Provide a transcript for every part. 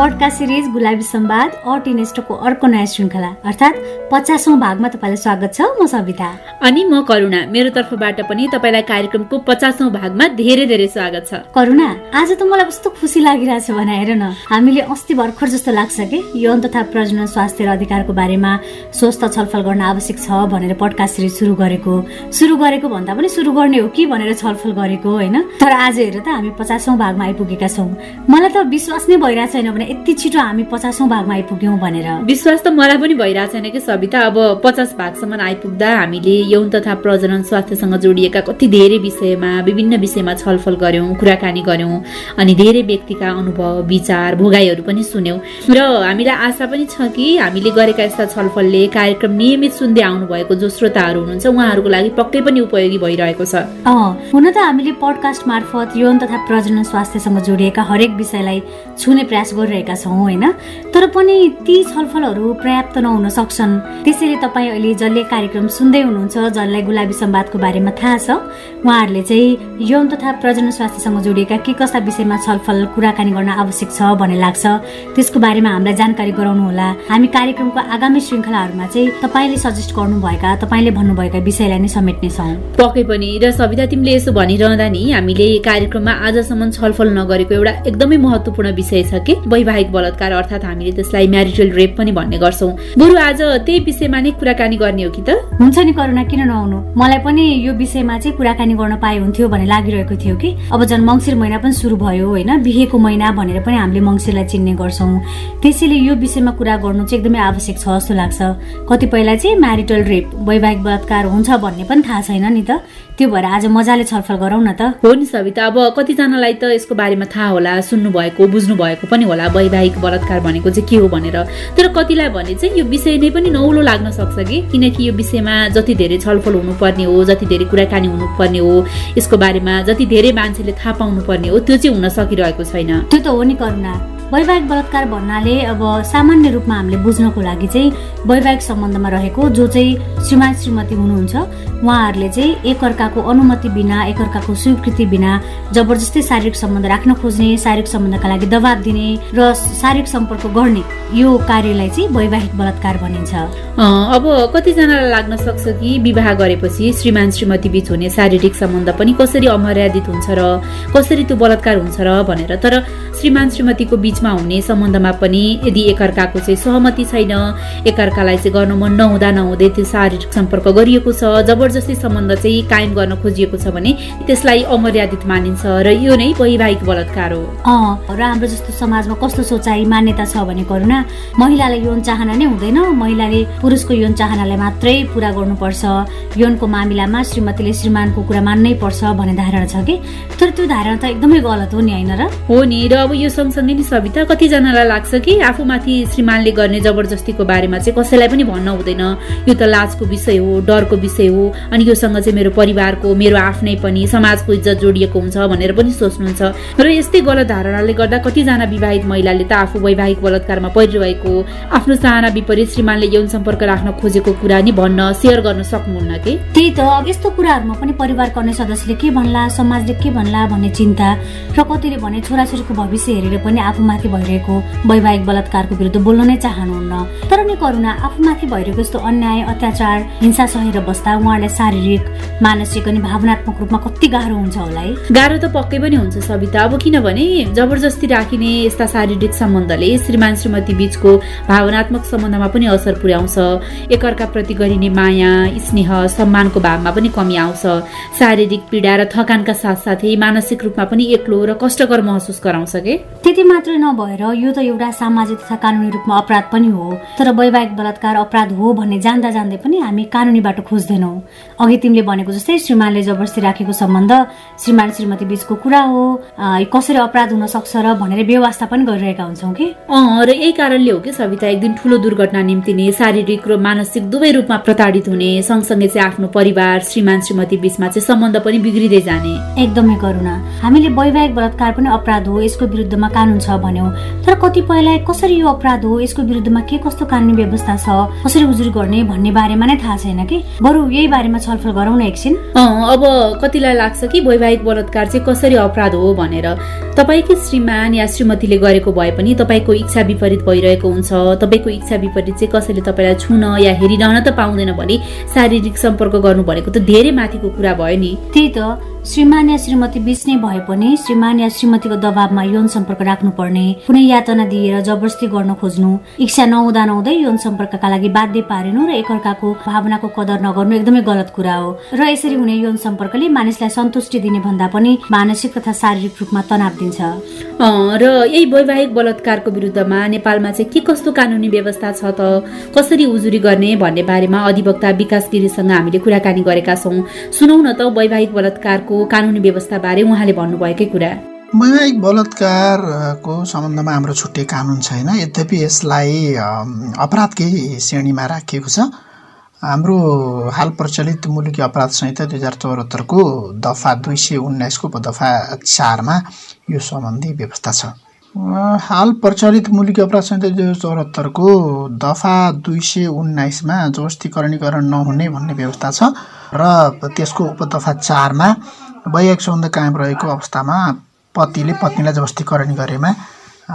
Podcast series Gulabi सम्वाद अट इनेस्टोको अर्को नयाँ श्रृङ्खला अर्थात् पचासौँ भागमा तपाईँलाई स्वागत छ। म सविता। अनि म करुणा। मेरो तर्फबाट पनि तपाईँलाई कार्यक्रमको पचासौँ भागमा धेरै धेरै स्वागत छ। करुणा आज त मलाई कस्तो खुसी लागिरहेछ भने हेर न हामीले अस्ति भर्खर जस्तो लाग्छ कि? यौन तथा प्रजनन स्वास्थ्य र अधिकारको बारेमा स्वस्थ छलफल गर्न आवश्यक छ भनेर पडकास्ट सिरिज सुरु गरेको। सुरु गरेको भन्दा पनि सुरु गर्ने हो कि भनेर छलफल गरेको होइन? तर आज हेर त हामी पचासौँ भागमा आइपुगेका छौँ। मलाई त विश्वास नै भइरहेको छैन भने यति छिटो हामी पचासौँ भागमा आइपुग्यौँ भनेर। विश्वास त मलाई पनि भइरहेको छैन कि सविता। अब पचास भागसम्म आइपुग्दा हामीले यौन तथा प्रजनन स्वास्थ्यसँग जोडिएका कति धेरै विषयमा विभिन्न विषयमा छलफल गर्यौँ कुराकानी गर्यौँ अनि धेरै व्यक्तिका अनुभव विचार भोगाईहरू पनि सुन्यौँ। र हामीलाई आशा पनि छ कि हामीले गरेका यस्ता छलफलले कार्यक्रम नियमित सुन्दै आउनु भएको जो श्रोताहरू हुनुहुन्छ उहाँहरूको लागि पक्कै पनि उपयोगी भइरहेको छ। हुन त हामीले पडकास्ट मार्फत यौन तथा प्रजनन स्वास्थ्यसँग जोडिएका हरेक विषयलाई छुने प्रयास गरिरहेका गरिरहेका छौँ होइन? तर पनि ती छलफलहरू पर्याप्त नहुन सक्छन्। त्यसैले तपाईँ अहिले जसले कार्यक्रम सुन्दै हुनुहुन्छ जसलाई गुलाबी सम्वादको बारेमा थाहा छ उहाँहरूले चाहिँ यौन तथा प्रजन स्वास्थ्यसँग जोडिएका के कस्ता विषयमा छलफल कुराकानी गर्न आवश्यक छ भन्ने लाग्छ। त्यसको बारेमा हामीलाई जानकारी गराउनु होला हामी कार्यक्रमको आगामी श्रृङ्खलाहरूमा चाहिँ तपाईँले सजेस्ट गर्नुभएका तपाईँले भन्नुभएका विषयलाई नै समेट्नेछौँ। पक्कै पनि। र सविता तिमीले यसो भनिरहँदा नि हामीले कार्यक्रममा आजसम्म छलफल नगरेको एउटा एकदमै महत्वपूर्ण विषय छ कि? वैवाहिक बलात्कार अर्थात् हामीले त्यसलाई म्यारिटल रेप पनि भन्ने गर्छौँ। बरु आज त्यही विषयमा नै कुराकानी गर्ने हो कि त? हुन्छ नि करुणा किन नआउनु मलाई पनि यो विषयमा चाहिँ कुराकानी गर्न पाए हुन्थ्यो भन्ने लागिरहेको थियो कि? अब झन् मङ्सिर महिना पनि सुरु भयो होइन? बिहेको महिना भनेर पनि हामीले मङ्सिरलाई चिन्ने गर्छौँ। त्यसैले यो विषयमा कुरा गर्नु चाहिँ एकदमै आवश्यक छ जस्तो लाग्छ। कतिपयलाई चाहिँ म्यारिटल रेप वैवाहिक बलात्कार हुन्छ भन्ने पनि थाहा छैन नि त। त्यो भएर आज मजाले छलफल गरौँ न त। हो नि सविता अब कतिजनालाई त यसको बारेमा थाहा होला सुन्नु भएको बुझ्नु भएको पनि होला। वैवाहिक बलात्कार भनेको चाहिँ के हो भनेर। तर कतिलाई भने चाहिँ यो विषय नै पनि नौलो लाग्न सक्छ कि? किनकि यो विषयमा जति धेरै छलफल हुनुपर्ने हो जति धेरै कुराकानी हुनुपर्ने हो यसको बारेमा जति धेरै मान्छेले थाहा पाउनु पर्ने हो त्यो चाहिँ हुन सकिरहेको छैन। त्यो त हो नि करुणा। वैवाहिक बलात्कार भन्नाले अब सामान्य रूपमा हामीले बुझ्नको लागि चाहिँ वैवाहिक सम्बन्धमा रहेको जो चाहिँ श्रीमान श्रीमती हुनुहुन्छ उहाँहरूले चाहिँ एकअर्काको अनुमति बिना एकअर्काको स्वीकृति बिना जबरजस्ती शारीरिक सम्बन्ध राख्न खोज्ने शारीरिक सम्बन्धका लागि दबाब दिने र शारीरिक सम्पर्क गर्ने यो कार्यलाई चाहिँ वैवाहिक बलात्कार भनिन्छ। अब कतिजनालाई लाग्न सक्छ कि विवाह गरेपछि श्रीमान श्रीमती बिच हुने शारीरिक सम्बन्ध पनि कसरी अमर्यादित हुन्छ र कसरी त्यो बलात्कार हुन्छ र भनेर? तर श्रीमान श्रीमतीको बिचमा हुने सम्बन्धमा पनि यदि एकअर्काको चाहिँ सहमति छैन एकअर्कालाई चाहिँ गर्न मन नहुँदा नहुँदै त्यो शारीरिक सम्पर्क गरिएको छ जबरजस्ती सम्बन्ध चाहिँ कायम गर्न खोजिएको छ भने त्यसलाई अमर्यादित मानिन्छ र यो नै वैवाहिक बलात्कार हो। र हाम्रो जस्तो समाजमा कस्तो सोचाइ मान्यता छ भने करुणा महिलालाई यौन चाहना नै हुँदैन। महिलाले पुरुषको यौन चाहनालाई मात्रै पुरा गर्नुपर्छ। यौनको मामिलामा श्रीमतीले श्रीमानको कुरा मान्नै पर्छ भन्ने धारणा छ कि? तर त्यो धारणा त एकदमै गलत हो नि होइन र? हो नि र अब यो सँगसँगै नि सविता कतिजनालाई लाग्छ कि आफूमाथि श्रीमानले गर्ने जबरजस्तीको बारेमा चाहिँ कसैलाई पनि भन्न हुँदैन। यो त लाजको विषय हो डरको विषय हो अनि योसँग चाहिँ मेरो परिवारको मेरो आफ्नै पनि समाजको इज्जत जोडिएको हुन्छ भनेर पनि सोच्नुहुन्छ। र यस्तै गलत धारणाले गर्दा कतिजना विवाहित महिलाले त आफू वैवाहिक बलात्कारमा परिरहेको आफ्नो चाहना विपरीत श्रीमानले यौन सम्पर्क राख्न खोजेको कुरा नि भन्न सेयर गर्न सक्नुहुन्न कि? त्यही त अब यस्तो कुराहरूमा पनि परिवारको अन्य सदस्यले के भन्ला समाजले के भन्ला भन्ने चिन्ता र कतिले भने छोराछोरीको भविष्य हेरेर पनि आफूमाथि भइरहेको वैवाहिक बलात्कारको विरुद्ध बोल्न नै चाहनुहुन्न। तर नि करुणा आफूमाथि भइरहेको यस्तो अन्याय अत्याचार हिंसा सहेर बस्दा उहाँलाई शारीरिक मानसिक अनि भावनात्मक रूपमा कति गाह्रो हुन्छ होला है? गाह्रो त पक्कै पनि हुन्छ सविता। अब किनभने जबरजस्ती राखिने यस्ता शारीरिक सम्बन्धले श्रीमान श्रीमती बीचको भावनात्मक सम्बन्धमा पनि असर पुर्याउँछ। एकअर्का प्रति गरिने माया स्नेह सम्मानको भावमा पनि कमी आउँछ। शारीरिक पीडा र थकानका साथसाथै मानसिक रूपमा पनि एक्लो र कष्टकर महसुस गराउँछ कि? त्यति मात्रै नभएर यो त एउटा सामाजिक तथा कानुनी रूपमा अपराध पनि हो। तर वैवाहिक बलात्कार अपराध हो भन्ने जान्दा जान्दै पनि हामी कानुनी बाटो खोज्दैनौ। अघि तिमीले भनेको जस्तै श्रीमानले जबरजस्ती राखेको सम्बन्ध श्रीमान श्रीमती बीचको कुरा हो। कसरी अपराध हुन सक्छ र भनेर व्यवस्था पनि गरिरहेका हुन्छौँ कि? र यही कारणले हो कि सविता एक दिन ठुलो दुर्घटना निम्तिने शारीरिक र मानसिक दुवै रूपमा प्रताडित हुने सँगसँगै चाहिँ आफ्नो परिवार श्रीमान श्रीमती बीचमा चाहिँ सम्बन्ध पनि बिग्रिँदै जाने। एकदमै करुणा। हामीले वैवाहिक बलात्कार पनि अपराध हो यसको विरुद्धमा कानुन छ भन्यौँ। तर कतिपयलाई कसरी यो अपराध हो? यसको विरुद्धमा के कस्तो कानुनी व्यवस्था छ? कसरी उजुर गर्ने भन्ने बारेमा नै थाहा छैन कि? बरु यही बारेमा छलफल गरौँ न एकछिन। अब कतिलाई लाग्छ कि वैवाहिक बलात्कार चाहिँ कसरी अपराध हो भनेर? तपाईँकै श्रीमान या श्रीमतीले गरेको भए पनि तपाईँको इच्छा विपरीत भइरहेको हुन्छ। तपाईँको इच्छा विपरीत चाहिँ कसैले तपाईँलाई छुन या हेरिरहन त पाउँदैन भने शारीरिक सम्पर्क गर्नु भनेको त धेरै माथिको कुरा भयो नि। त्यही त। श्रीमान श्रीमती बिच नै भए पनि श्रीमान श्रीमतीको दबावमा यौन सम्पर्क राख्नुपर्ने कुनै यातना दिएर जबरजस्ती गर्न खोज्नु इच्छा नहुँदा नहुँदै यौन सम्पर्कका लागि बाध्य पारिनु र एकअर्काको भावनाको कदर नगर्नु एकदमै गलत कुरा हो। र यसरी हुने यौन सम्पर्कले मानिसलाई सन्तुष्टि दिने भन्दा पनि मानसिक तथा शारीरिक रूपमा तनाव दिन्छ। र यही वैवाहिक बलात्कारको विरुद्धमा नेपालमा चाहिँ के कस्तो कानुनी व्यवस्था छ त? कसरी उजुरी गर्ने भन्ने बारेमा अधिवक्ता विकास गिरीसँग हामीले कुराकानी गरेका छौँ। सुनौ न त वैवाहिक बलात्कारको बलात्कारको कानुनी व्यवस्थाबारे उहाँले भन्नुभएकै कुरा। वैवाहिक बलात्कारको सम्बन्धमा हाम्रो छुट्टै कानुन छैन। यद्यपि यसलाई अपराधकै श्रेणीमा राखिएको छ। हाम्रो हाल प्रचलित मुलुकी अपराध संहिता दुई हजार चौहत्तरको दफा दुई सय उन्नाइसको दफा चारमा यो सम्बन्धी व्यवस्था छ। हाल प्रचलित मुलुकी अपराध संहिता दुई हजार चौहत्तरको दफा दुई सय उन्नाइसमा जबस्तीकरणीकरण नहुने भन्ने व्यवस्था छ र त्यसको उपदफा चारमा वैवाहिक सम्बन्ध कायम रहेको अवस्थामा पतिले पत्नीलाई जबस्तीकरण गरेमा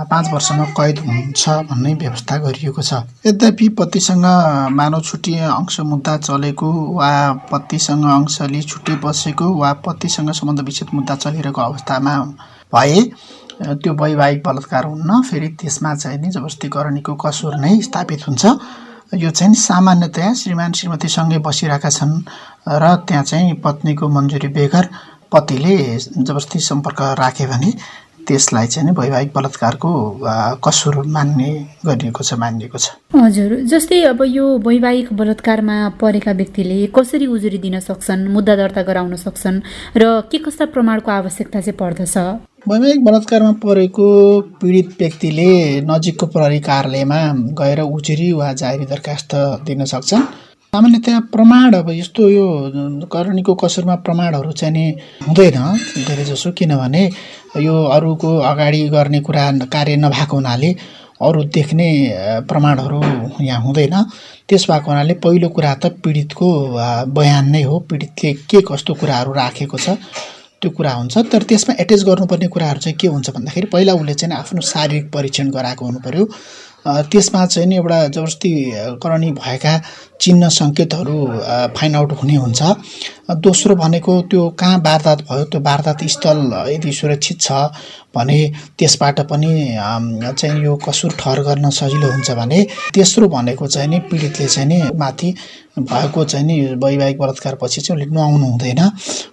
पाँच वर्षमा कैद हुन्छ भन्ने व्यवस्था गरिएको छ। यद्यपि पतिसँग मानव छुट्टी अंश मुद्दा चलेको वा पतिसँग अंशले छुट्टी बसेको वा पतिसँग सम्बन्ध विच्छेद मुद्दा चलिरहेको अवस्थामा भए त्यो वैवाहिक बलात्कार हुन्न फेरि त्यसमा चाहिँ नि जबस्तीकरणीको कसुर नै स्थापित हुन्छ। यो चाहिँ सामान्यतया श्रीमान श्रीमतीसँगै बसिरहेका छन् र त्यहाँ चाहिँ पत्नीको मन्जुरी बेगर पतिले जबरजस्ती सम्पर्क राख्यो भने त्यसलाई चाहिँ वैवाहिक बलात्कारको कसुर मान्ने गरिएको छ मानिएको छ। हजुर जस्तै अब यो वैवाहिक बलात्कारमा परेका व्यक्तिले कसरी उजुरी दिन सक्छन् मुद्दा दर्ता गराउन सक्छन् र के कस्ता प्रमाणको आवश्यकता चाहिँ पर्दछ? वैवाहिक बलात्कारमा परेको पीडित व्यक्तिले नजिकको प्रहरी कार्यालयमा गएर उजुरी वा जाहेरी दरखास्त दिन सक्छन्। सामान्यतया प्रमाण अब यस्तो यो करणीको कसुरमा प्रमाणहरू चाहिँ नि हुँदैन धेरै जसो किनभने यो अरूको अगाडि गर्ने कुरा कार्य नभएको हुनाले अरू देख्ने प्रमाणहरू यहाँ हुँदैन। त्यस भएको हुनाले पहिलो कुरा त पीडितको बयान नै हो। पीडितले के कस्तो कुराहरू राखेको छ? त्यो कुरा हुन्छ तर त्यसमा एट्याच गर्नुपर्ने कुराहरू चाहिँ के हुन्छ भन्दाखेरि पहिला उसले चाहिँ आफ्नो शारीरिक परीक्षण गराएको हुनु पऱ्यो त्यसमा चाहिँ नि एउटा जबरजस्ती करणी भएका चिन्ह सङ्केतहरू फाइन्ड आउट हुने हुन्छ। दोस्रो भनेको त्यो कहाँ वारदात भयो त्यो वारदात स्थल यदि सुरक्षित छ भने त्यसबाट पनि चाहिँ यो कसुर ठहर गर्न सजिलो हुन्छ भने तेस्रो भनेको चाहिँ नि पीडितले चाहिँ नि माथि भएको चाहिँ नि वैवाहिक बलात्कारपछि चाहिँ उसले नुहाउनु हुँदैन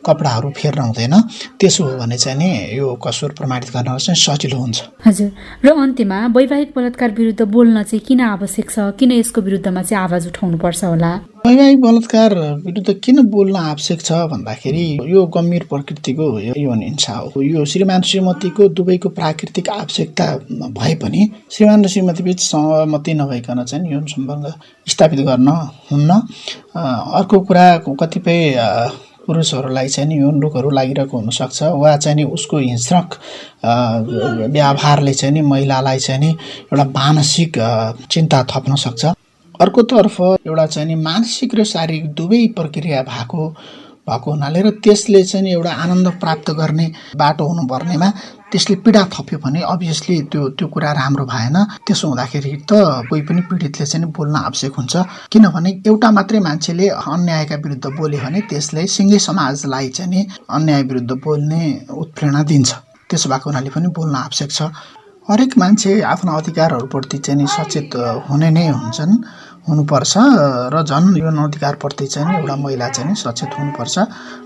कपडाहरू फेर्न हुँदैन। त्यसो हो भने चाहिँ नि यो कसुर प्रमाणित गर्न चाहिँ सजिलो हुन्छ। हजुर। र अन्त्यमा वैवाहिक बलात्कार विरुद्ध बोल्न चाहिँ किन आवश्यक छ? किन यसको विरुद्धमा चाहिँ आवाज उठाउनु पर्छ? होला। वैवाहिक बलात्कार विरुद्ध किन बोल्न आवश्यक छ भन्दाखेरि यो गम्भीर प्रकृतिको यो हिंसा हो। यो श्रीमान श्रीमतीको दुवैको प्राकृतिक आवश्यकता भए पनि श्रीमान र श्रीमती बिच सहमति नभइकन चाहिँ यौन सम्बन्ध स्थापित गर्न हुन्न। अर्को कुरा कतिपय पुरुषहरूलाई चाहिँ नि यौन रोगहरू लागिरहेको हुनसक्छ। वा चाहिँ नि उसको हिंस्रक व्यवहारले चाहिँ नि महिलालाई चाहिँ नि एउटा मानसिक चिन्ता थप्न सक्छ। अर्कोतर्फ एउटा चाहिँ नि मानसिक र शारीरिक दुवै प्रक्रिया भएको भएको हुनाले र त्यसले चाहिँ एउटा आनन्द प्राप्त गर्ने बाटो हुनुपर्नेमा त्यसले पीडा थप्यो भने अभियसली त्यो त्यो कुरा राम्रो भएन। त्यसो हुँदाखेरि त कोही पनि पीडितले चाहिँ बोल्न आवश्यक हुन्छ। किनभने एउटा मात्रै मान्छेले अन्यायका विरुद्ध बोल्यो भने त्यसले सिङ्गै समाजलाई चाहिँ नि अन्याय विरुद्ध बोल्ने उत्प्रेरणा दिन्छ। त्यसो भएको हुनाले पनि बोल्न आवश्यक छ। हरेक मान्छे आफ्नो अधिकारहरूप्रति चाहिँ नि सचेत हुने नै हुन्छन्। हुनुपर्छ र झन् यो अधिकारप्रति चाहिँ एउटा महिला चाहिँ सचेत हुनुपर्छ।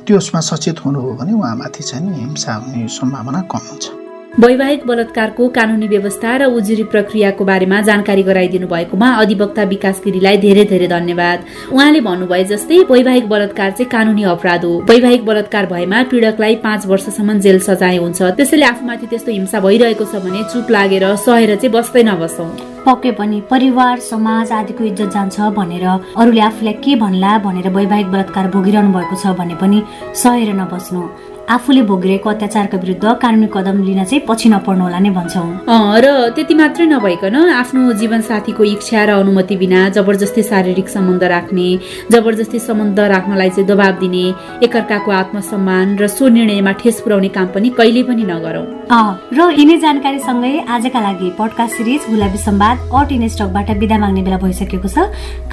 त्यसमा सचेत हुनु हो भने उहाँमाथि चाहिँ हिंसा हुने सम्भावना कम हुन्छ। वैवाहिक बलात्कारको कानुनी व्यवस्था र उजुरी प्रक्रियाको बारेमा जानकारी गराइदिनु भएकोमा अधिवक्ता विकास गिरीलाई धेरै धेरै धन्यवाद। उहाँले भन्नुभए जस्तै वैवाहिक बलात्कार चाहिँ कानुनी अपराध हो। वैवाहिक बलात्कार भएमा पीडकलाई पाँच वर्षसम्म जेल सजाय हुन्छ। त्यसैले आफूमाथि त्यस्तो हिंसा भइरहेको छ भने चुप लागेर सहेर चाहिँ बस्दै नबसौँ। पक्कै पनि परिवार समाज आदिको इज्जत जान्छ भनेर अरूले आफूलाई के भन्ला भनेर वैवाहिक बलात्कार भोगिरहनु भएको छ भने पनि सहेर नबस्नु। आफूले भोगिरहेको अत्याचारको विरुद्ध कानुनी कदम लिन चाहिँ पछि नपर्नु होला नै भन्छौँ। र त्यति मात्रै नभइकन आफ्नो जीवन साथीको इच्छा र अनुमति बिना जबरजस्ती शारीरिक सम्बन्ध राख्ने जबरजस्ती सम्बन्ध राख्नलाई चाहिँ दबाब दिने एकअर्काको आत्मसम्मान र सो निर्णयमा ठेस पुर्याउने काम पनि कहिले पनि नगरौँ। र यिनै जानकारीसँगै आजका लागि पडकास्ट सिरिज गुलाबी सम्वाद अट स्टकबाट विदा माग्ने बेला भइसकेको छ।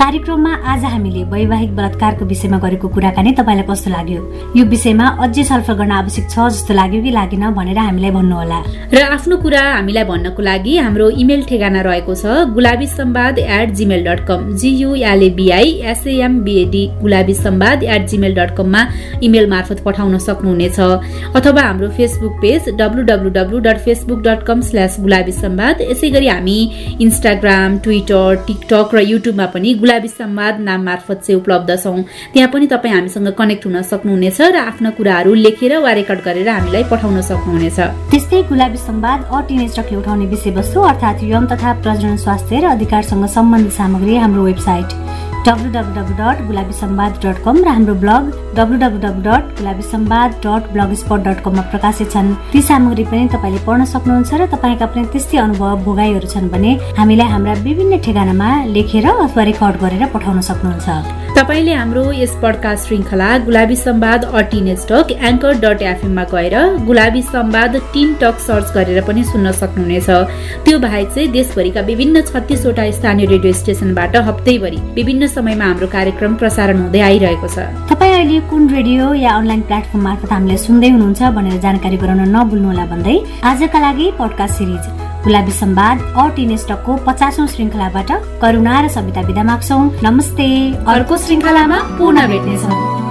कार्यक्रममा आज हामीले वैवाहिक बलात्कारको विषयमा गरेको कुराकानी तपाईँलाई कस्तो लाग्यो? यो विषयमा अझै छलफल गर्न आवश्यक छ जस्तो लाग्यो कि लागेन भनेर हामीलाई भन्नुहोला। र आफ्नो कुरा हामीलाई भन्नको लागि हाम्रो इमेल ठेगाना रहेको छ Gulabi Sambad at Gmail dot com G U L A B I S A M B A D Gulabi Sambad at Gmail dot कममा इमेल मार्फत पठाउन सक्नुहुनेछ। अथवा हाम्रो Facebook page W W W dot Facebook dot com slash Gulabi Sambad यसै गरी हामी Instagram Twitter TikTok र युट्युबमा पनि गुलाबी सम्वाद नाम मार्फत चाहिँ उपलब्ध छौँ। त्यहाँ पनि तपाईँ हामीसँग कनेक्ट हुन सक्नुहुनेछ र आफ्ना कुराहरू लेखेर वा रेकर्ड गरेर हामीलाई पठाउन सक्नुहुनेछ। त्यस्तै गुलाबी सम्वाद अटिनेस्टकले उठाउने विषयवस्तु अर्थात् यौन तथा प्रजनन स्वास्थ्य र अधिकारसँग सम्बन्धित सामग्री हाम्रो website. W W W dot Gulabi Sambad dot com र हाम्रो blog W W W dot Gulabi Sambad dot blogspot dot कममा प्रकाशित छन्। ती सामग्री पनि तपाईँले पढ्न सक्नुहुन्छ र तपाईँका पनि त्यस्तै अनुभव भोगाईहरू छन् भने हामीलाई हाम्रा विभिन्न ठेगानामा लेखेर अथवा रेकर्ड गरेर पठाउन सक्नुहुन्छ। तपाईँले हाम्रो यस पडकास्ट श्रृङ्खला गुलाबी सम्वाद अटिन स्टक एङ्कर डट एफएममा गएर Gulabi Sambad teen talk search गरेर पनि सुन्न सक्नुहुनेछ। त्यो बाहेक चाहिँ देशभरिका विभिन्न छत्तिसवटा स्थानीय रेडियो स्टेसनबाट हप्तैभरि विभिन्न समयमा हाम्रो कार्यक्रम प्रसारण हुँदै आइरहेको छ। तपाईँ अहिले कुन रेडियो या अनलाइन प्लेटफर्म मार्फत हामीलाई सुन्दै हुनुहुन्छ भनेर जानकारी गराउन नभुल्नुहोला भन्दै आजका लागि पडकास्ट सिरिज गुलाबी सम्वाद अ पचासौं श्रृङ्खलाबाट करुणा र सविता विदा माग्छौ। नमस्ते। अर्को श्रृङ्खलामा पुनः भेट्नेछौँ।